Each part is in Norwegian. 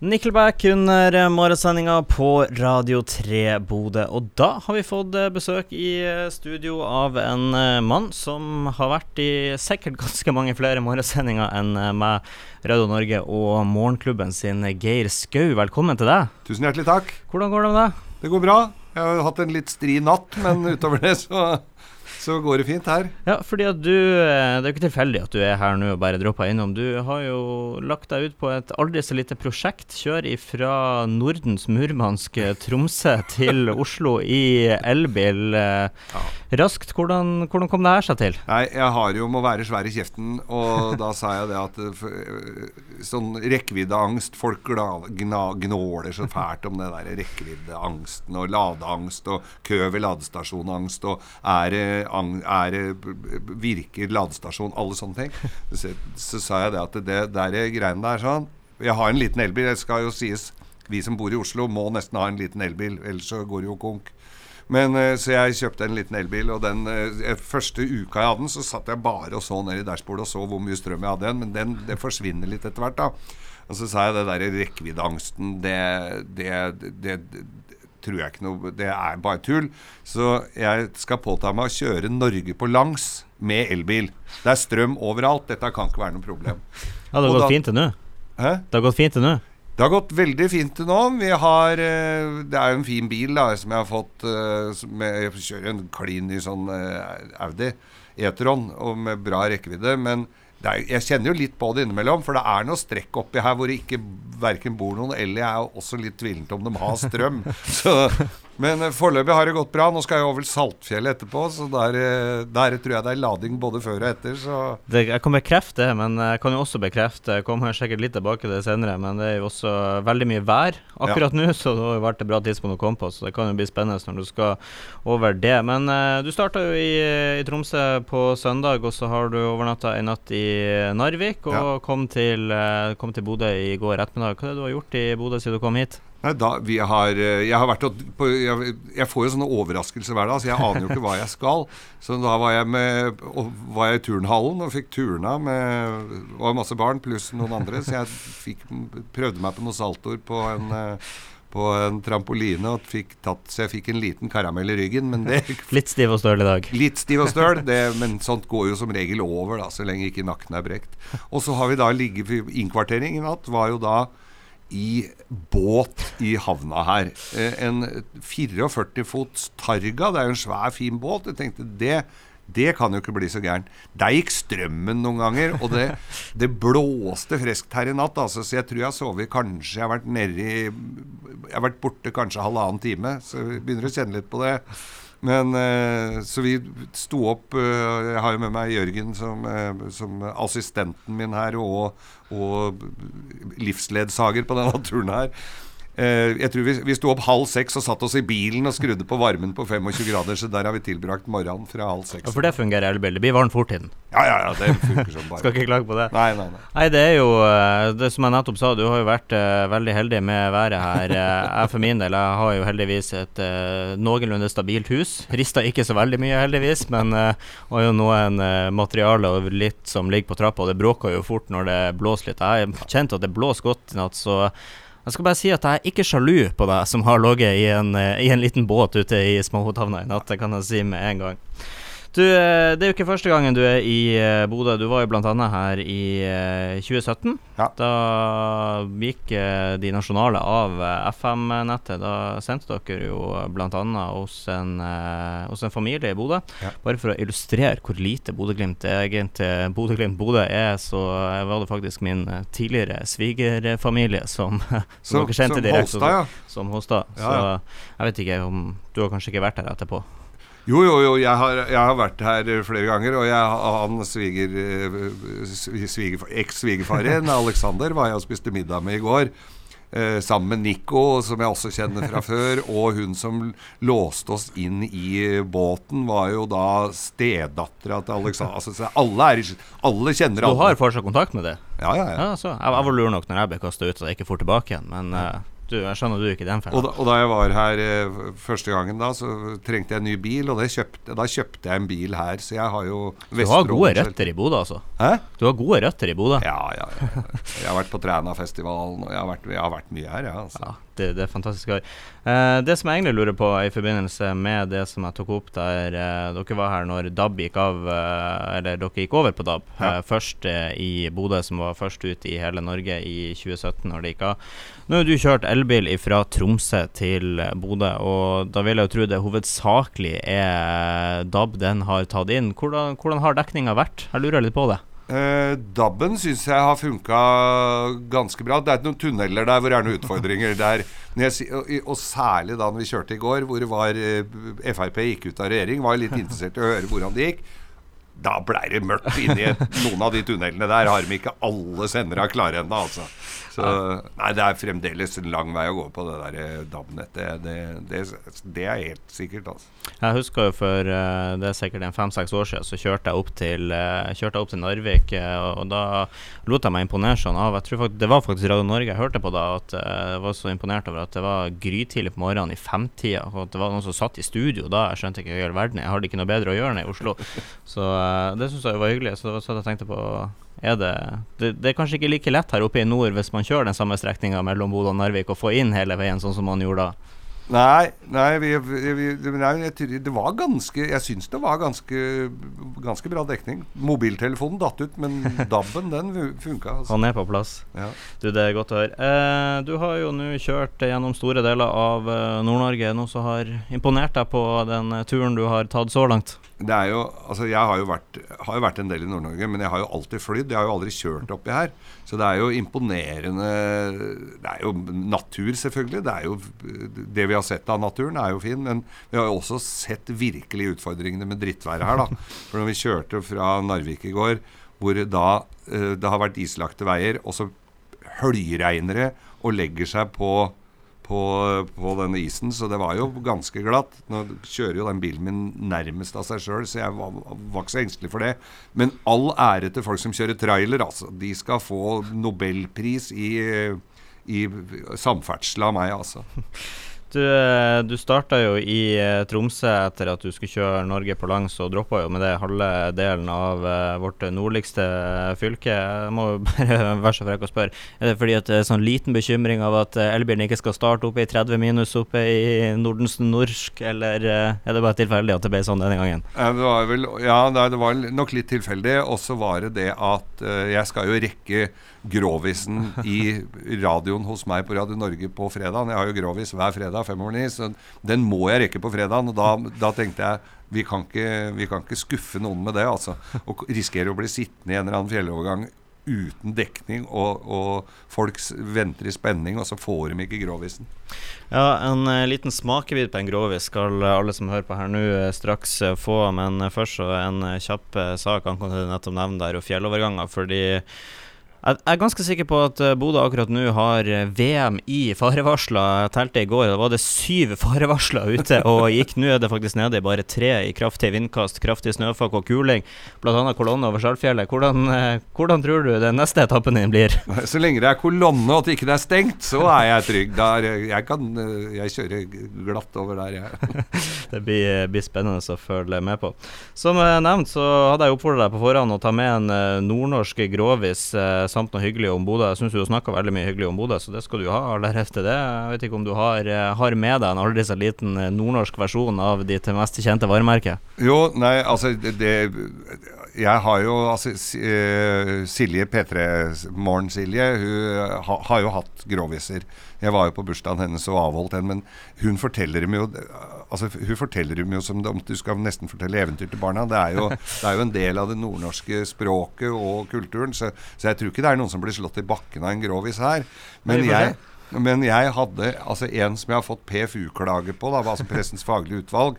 Nickelback under morgensendinga på Radio 3 Bodø. Og da har vi fått eh, besøk i eh, studio av en eh, mann som har vært i sikkert ganske mange flere morgensendinger enn meg, Radio Norge og Morgenklubben sin Geir Skau. Velkommen til deg. Tusen hjertelig takk. Hvordan går det med deg? Det går bra. Jeg har hatt en litt stri natt, men utover det så så går det fint her. Ja, fordi at du eh, Det er jo ikke tilfeldig at du er her nå og bare dropper innom. Du har jo lagt deg ut på et aldri så lite prosjekt. Kjør ifra Nordens Murmansk, Tromsø, til Oslo i elbil. Eh, ja. Raskt, hvordan, hvordan, kom det her seg til? Nei, jeg har jo må være svær i kjeften, og da sa jeg det at eh, sånn rekkeviddeangst Folk gnåler så fælt om det der rekkeviddeangsten og ladeangst og kø ved ladestasjonangst og er det er, virker ladestasjon, alle sånne ting. Så, så, sa jeg det at det der greiene der sånn Jeg har en liten elbil, det skal jo sies. Vi som bor i Oslo må nesten ha en liten elbil, ellers så går det jo konk. Men, eh, så jeg kjøpte en liten elbil, og den eh, første uka jeg hadde den, så satt jeg bare og så ned i dashbordet og så hvor mye strøm jeg hadde igjen. Men den, det forsvinner litt etter hvert, da. Og så sa jeg det der rekkeviddeangsten, det, det, det, tror jeg ikke noe Det er bare tull. Så jeg skal påta meg å kjøre Norge på langs med elbil. Det er strøm overalt. Dette kan ikke være noe problem. Ja, det har gått fint til nå? Hæ? Det har gått fint til nå? Det har gått veldig fint til nå. Vi har eh, Det er jo en fin bil da som jeg har fått som Jeg kjører en klin ny sånn eh, Audi E-tron med bra rekkevidde. Men er, jeg kjenner jo litt på det innimellom, for det er noe strekk oppi her hvor det ikke verken bor noen, eller jeg er også litt tvilende om de har strøm. Så men eh, foreløpig har det gått bra. Nå skal jeg over Saltfjellet etterpå, så der, eh, der, tror jeg det er lading både før og etter. Det, jeg kan bekrefte det, men jeg kan jo også bekrefte Jeg kommer sikkert litt tilbake til det senere, men det er jo også veldig mye vær akkurat ja. nå, så det har vært et bra tidspunkt å komme på. Så det kan jo bli spennende når du skal over det. Men uh, du starta jo i, i, Tromsø på søndag, og så har du overnatta en natt i Narvik, og ja. kom til, uh, til Bodø i går ettermiddag. Hva er det du har gjort i Bodø siden du kom hit? Nei, da, vi har, eh, jeg, har på, jeg, jeg, får jo sånne overraskelser hver dag, så jeg aner jo ikke hva jeg skal. Så da var jeg, med, var jeg i turnhallen og fikk turna med var masse barn pluss noen andre. Så jeg fikk, prøvde meg på noen saltoer på en, eh, på en trampoline og fikk tatt, så jeg fikk en liten karamell i ryggen. Men det, litt stiv og støl i dag? Litt stiv og støl, det, men sånt går jo som regel over, da, så lenge ikke nakken er brekt. Og så har vi da ligget Innkvartering i natt var jo da i båt i havna her. Eh, en 44 fots Targa, det er jo en svær, fin båt. Jeg tenkte det, det kan jo ikke bli så gærent. Der gikk strømmen noen ganger, og det, det blåste friskt her i natt. Altså, så jeg tror jeg har sovet kanskje Jeg har vært nedi Jeg har vært borte kanskje halvannen time, så jeg begynner å kjenne litt på det. Men uh, Så vi sto opp uh, Jeg har jo med meg Jørgen som, uh, som assistenten min her, og, og livsledsager på denne turen her. Eh, jeg tror vi, vi sto opp halv seks og satt oss i bilen og skrudde på varmen på 25 grader. Så der har vi tilbrakt morgenen fra halv seks. Ja, for det fungerer elbil? Det blir varmt fort i den? Ja, ja, ja, det funker som bare Skal ikke klage på det. Nei, nei, nei. nei, det er jo eh, det som jeg nettopp sa, du har jo vært uh, veldig heldig med været her. jeg for min del jeg har jo heldigvis et uh, noenlunde stabilt hus. Rista ikke så veldig mye, heldigvis, men uh, har jo noen uh, materiale og litt som ligger på trappa, og det bråker jo fort når det blåser litt. Jeg har kjent at det blåser godt i natt, så jeg skal bare si at jeg er ikke sjalu på deg som har ligget i, eh, i, en liten båt ute i Småhothavna i natt. Det kan jeg si med en gang. Du, eh, det er jo ikke første gangen du er i eh, Bodø. Du var jo bl.a. her i 2017. Ja. Da gikk de nasjonale av FM-nettet. Da sendte dere jo bl.a. Hos, en, hos en familie i Bodø. Ja. Bare for å illustrere hvor lite Bodø-Glimt egentlig Bodø-Glimt-Bodø er, så var det faktisk min tidligere svigerfamilie som, som, som dere sendte direkte. Som hosta, ja. Som hosta. Så jeg vet ikke om Du har kanskje ikke vært her etterpå? Jo, jo, jo. Jeg har, jeg har, vært her flere ganger. Og jeg, han sviger, sviger eks-svigerfaren, Alexander, var jeg og spiste middag med i går. Eh, sammen med Nico, som jeg også kjenner fra før. Og hun som låste oss inn i båten, var jo da stedattera til Alexander. Altså, alle, er, alle kjenner alle. Du har fortsatt kontakt med det? Ja, ja. ja. ja så, jeg, jeg var lur nok når jeg ble kasta ut, så jeg ikke får tilbake igjen. Men uh, Du, jeg skjønner du ikke den og, da, og da jeg var her eh, første gangen, da, så trengte jeg en ny bil. Og det kjøpte, da kjøpte jeg en bil her, så jeg har jo Du har gode røtter i Bodø, altså? Hæ? Du har gode røtter i Bodø? Ja, ja, ja. Jeg har vært på Trænafestivalen, og jeg har, vært, jeg har vært mye her, ja, altså. ja det, det, er fantastisk. Eh, det som jeg egentlig lurer på i forbindelse med det som jeg tok opp der eh, dere var her når DAB gikk av, eh, eller dere gikk over på DAB, ja. Eh, først eh, i Bodø, som var først ut i hele Norge i 2017 når det gikk av. Nå har du kjørt elbil fra Tromsø til Bodø, og da vil jeg jo tro det hovedsakelig er DAB den har tatt inn. Hvordan, hvordan har dekninga vært? Jeg lurer litt på det. Eh, DAB-en syns jeg har funka ganske bra. Det er noen tunneler der hvor det er noen utfordringer. Der, jeg, og, og, særlig da når vi kjørte i går, hvor var eh, Frp gikk ut av regjering, var litt interessert i å høre hvordan det gikk. Da blei det mørkt inni noen av de tunnelene der. Har de ikke alle sendere klare ennå, altså. Så nei, det er fremdeles en lang vei å gå på det der eh, DAB-nettet. Det, det, det, er helt sikkert, altså. Jeg husker jo for eh, det er sikkert en fem-seks år siden, så kjørte jeg opp til, eh, kjørte opp til Narvik, og, og da lot jeg meg imponere sånn av Jeg tror faktisk, Det var faktisk Radio Norge jeg hørte på da, at jeg var så imponert over at det var grytidlig på morgenen i femtida, og at det var noen som satt i studio da. Jeg skjønte ikke hva i all verden, jeg hadde ikke noe bedre å gjøre enn i Oslo. Så det syns jeg var hyggelig. Så det var sånn jeg tenkte på er det, det, det, er kanskje ikke like lett her oppe i nord hvis man kjører den samme strekninga mellom Bodø og Narvik og få inn hele veien sånn som man gjorde da? Nei, nei, vi, vi, nei det var ganske Jeg syns det var ganske, ganske bra dekning. Mobiltelefonen datt ut, men DAB-en den funka. Altså. Han er på plass. Ja. Du, Det er godt å høre. Eh, du har jo nå kjørt gjennom store deler av uh, Nord-Norge. Noe som har imponert deg på den turen du har tatt så langt? Det er jo, altså Jeg har jo vært, har jo vært en del i Nord-Norge, men jeg har jo alltid flydd. Jeg har jo aldri kjørt oppi her. Så det er jo imponerende Det er jo natur, selvfølgelig. Det jo det vi har sett av naturen, er jo fin. Men vi har jo også sett virkelig utfordringene med drittværet her, da. For når vi kjørte fra Narvik i går, hvor da eh, det har vært islagte veier, og så høljregner det og legger seg på på, på, denne isen, så det var jo ganske glatt. Nå kjører jo den bilen min nærmest av seg sjøl, så jeg var, var, ikke så engstelig for det. Men all ære til folk som kjører trailer, altså. De skal få nobelpris i, i samferdsel av meg, altså. Du, eh, du starta jo i eh, Tromsø etter at du skulle kjøre Norge på langs, og droppa jo med det halve delen av uh, vårt nordligste fylke. Jeg må bare være så frekk å spørre, er det fordi at det er sånn liten bekymring av at elbilen ikke skal starte oppe i 30 minus oppe i Nordens Norsk, eller er det bare tilfeldig at det ble sånn denne gangen? Det var vel, ja, det var nok litt tilfeldig, og så var det det at jeg skal jo rekke Grovisen i radioen hos meg på Radio Norge på fredag. Jeg har jo Grovis hver fredag fem over ni, så den må jeg rekke på fredag. Og da, da tenkte jeg vi kan, ikke, vi kan, ikke, skuffe noen med det, altså. Og risikere å bli sittende i en eller annen fjellovergang uten dekning, og, og, folk venter i spenning, og så får de ikke grovisen. Ja, en uh, liten smakebit på en grovis skal alle som hører på her nå, uh, straks uh, få. Men først så en kjapp sak angående nettopp nevne der og fjelloverganger. fordi jeg er ganske sikker på at eh, Bodø akkurat nå har eh, VM i farevarsler. Jeg telte i går, da var det syv farevarsler ute og gikk. Nå er det faktisk nede i bare tre i kraftig vindkast, kraftig snøfakk og kuling. Bl.a. kolonne over Saltfjellet. Hvordan, eh, hvordan, tror du den neste etappen din blir? Så lenge det er kolonne og at det ikke er stengt, så er jeg trygg. Der, jeg kan jeg kjører glatt over der, jeg. det blir, blir, spennende å følge med på. Som nevnt så hadde jeg oppfordret deg på forhånd å ta med en nordnorsk grovis samt noe hyggelig om Bodø. Jeg syns du snakka veldig mye hyggelig om Bodø, så det skal du ha. Ære det. Jeg vet ikke om du har, eh, har med deg en aldri så liten eh, nordnorsk versjon av ditt mest kjente varemerke? Jo, nei, altså det jeg har jo altså, eh, Silje P3 Morgen-Silje Hun ha, har jo hatt groviser. Jeg var jo på bursdagen hennes og avholdt den, men hun forteller dem jo altså, Hun forteller dem jo som om du skal nesten fortelle eventyr til barna. Det er jo, det er jo en del av det nordnorske språket og kulturen, så, så, jeg tror ikke det er noen som blir slått i bakken av en grovis her. Men jeg men jeg hadde altså en som jeg har fått PFU-klage på, da, altså Pressens faglige utvalg.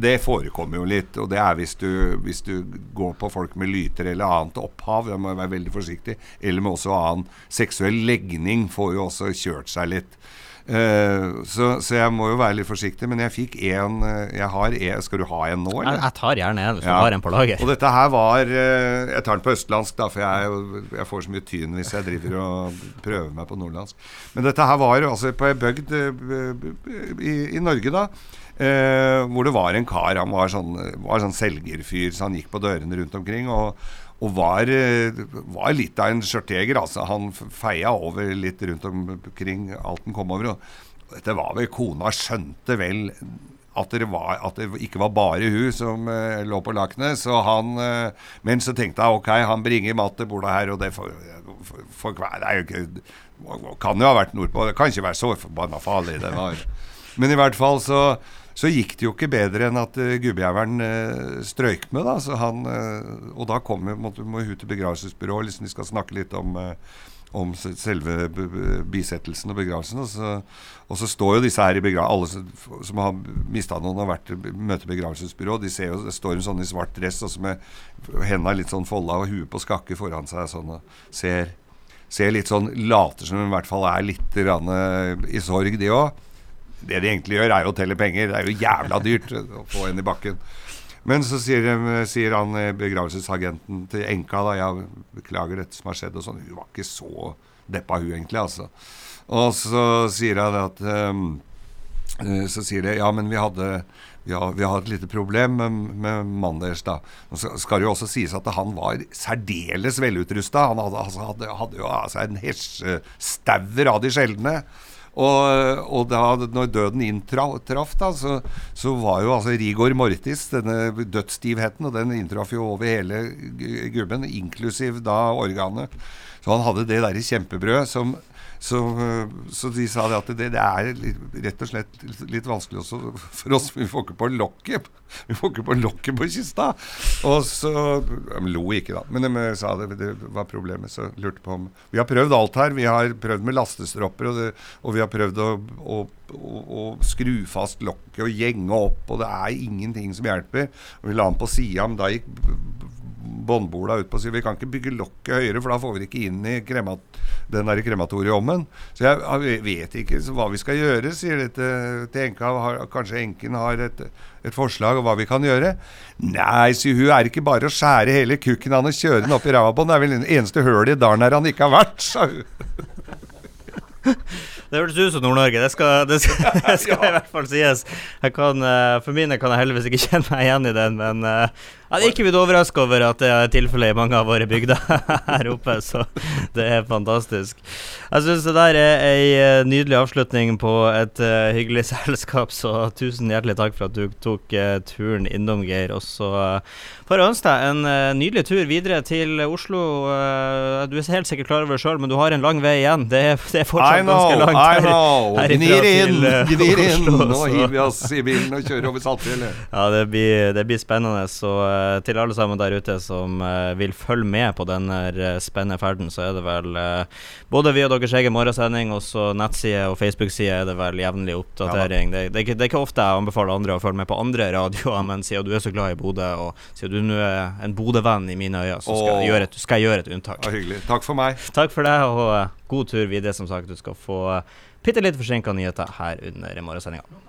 Det forekommer jo litt. Og det er hvis du, hvis du går på folk med lyter eller annet opphav. Da må jeg være veldig forsiktig. Eller med også annen seksuell legning får jo også kjørt seg litt. Uh, så, så, jeg må jo være litt forsiktig. Men jeg fikk en Jeg har en Skal du ha en nå, eller? Jeg, jeg tar gjerne en hvis ja. har en på lager. Og dette her var uh, Jeg tar den på østlandsk, da, for jeg, jeg får så mye tyn hvis jeg driver og prøver meg på nordlandsk. Men dette her var altså på ei bygd i, i, Norge, da. hvor det var en kar. Han var sånn, var sånn selgerfyr, så han gikk på dørene rundt omkring. og og var, eh, var, litt av en skjørtjeger. Altså. Han feia over litt rundt omkring alt han kom over. Og dette var vel Kona skjønte vel at det, var, at det ikke var bare hun som uh, lå på lakenet. Så uh, Men så tenkte jeg ok, han bringer mat til bordet her, og det for, for, for, det er jo ikke Kan jo ha vært nordpå. Det kan ikke være så forbanna farlig. Det var. Men i hvert fall så så gikk det jo ikke bedre enn at uh, gubbjævelen uh, strøyk med. da, så han, uh, Og da kom vi, måtte, må hun til begravelsesbyrået. Liksom, de skal snakke litt om, om selve bisettelsen og begravelsen. Og så, og så, står jo disse her i alle som, har mista noen og vært møter begravelsesbyrå, de ser jo, det står en sånn i svart dress og så med henda litt sånn folda og huet på skakke foran seg sånn, og ser, ser litt sånn Later som hun i hvert fall er litt i sorg, de òg. Det de egentlig gjør, er jo å telle penger. Det er jo jævla dyrt å få en i bakken. Men så sier, sier han eh, begravelsesagenten til enka da, ja, beklager dette som har skjedd, og sånn. Hun var ikke så deppa, hun egentlig, altså. Og så sier han at um, Så sier de ja, men vi hadde har, vi har et lite problem med, med mannen deres. da. Nå skal det jo også sies at han var særdeles velutrusta. Han hadde, altså, hadde, hadde jo altså, en hesjestauer av de sjeldne. Og, og da når døden inntraff, da, så, så, var jo altså rigor mortis, denne dødsstivheten, og den inntraff jo over hele gubben, inklusiv da organet. Så han hadde det derre kjempebrød som så, så, de sa det at det, det er rett og slett litt vanskelig også for oss. Vi får ikke på lokket Vi får ikke på lokket på kista. Og så De lo ikke, da. Men de sa det, det var problemet. Så lurte på om Vi har prøvd alt her. Vi har prøvd med lastestropper, og, det, og vi har prøvd å, å, å, å skru fast lokket og gjenge opp, og det er ingenting som hjelper. Og vi la den på sida, men da gikk båndbola ut på siden. Vi kan ikke bygge lokket høyere, for da får vi ikke inn i kremat, den der krematorieommen. Så jeg, vet ikke hva vi skal gjøre, sier det til, til enka. Har, kanskje enken har et, et forslag om hva vi kan gjøre? Nei, sier hun, er det ikke bare å skjære hele kukken han og kjøre den opp i ræva på den? Det er vel eneste hølet i dalen her han ikke har vært, sa hun. Det høres ut som Nord-Norge, det skal, det skal, det skal ja. i hvert fall sies. Kan, uh, for mine kan jeg heldigvis ikke kjenne meg igjen i den, men uh, jeg er ikke blitt overraska over at det er tilfellet i mange av våre bygder her oppe, så det er fantastisk. Jeg syns det der er ei eh, nydelig avslutning på et hyggelig selskap, så tusen hjertelig takk for at du tok turen innom, Geir. Og så får jeg ønske deg en nydelig tur videre til Oslo. du er helt sikkert klar over det sjøl, men du har en lang vei igjen. Det er, det er fortsatt ganske langt. I know! Gnir inn! Gnir inn! Nå hiver vi oss i bilen og kjører over Saltfjellet. Ja, det blir, det blir spennende. Så uh, til alle sammen der ute som uh, vil følge med på denne spennende ferden, så er det vel både via deres egen morgensending og så nettside og Facebook-side er det vel jevnlig oppdatering. Ja, det, det, det, er ikke, ofte jeg anbefaler andre å følge med på andre radioer, men siden du er så glad i Bodø, og siden du nå er en Bodø-venn i mine øyne, så skal, jeg et, skal jeg gjøre et unntak. Ja, hyggelig. Takk for meg. Takk for deg, og god tur videre. Som sagt, du skal få bitte litt forsinka nyheter her under morgensendinga.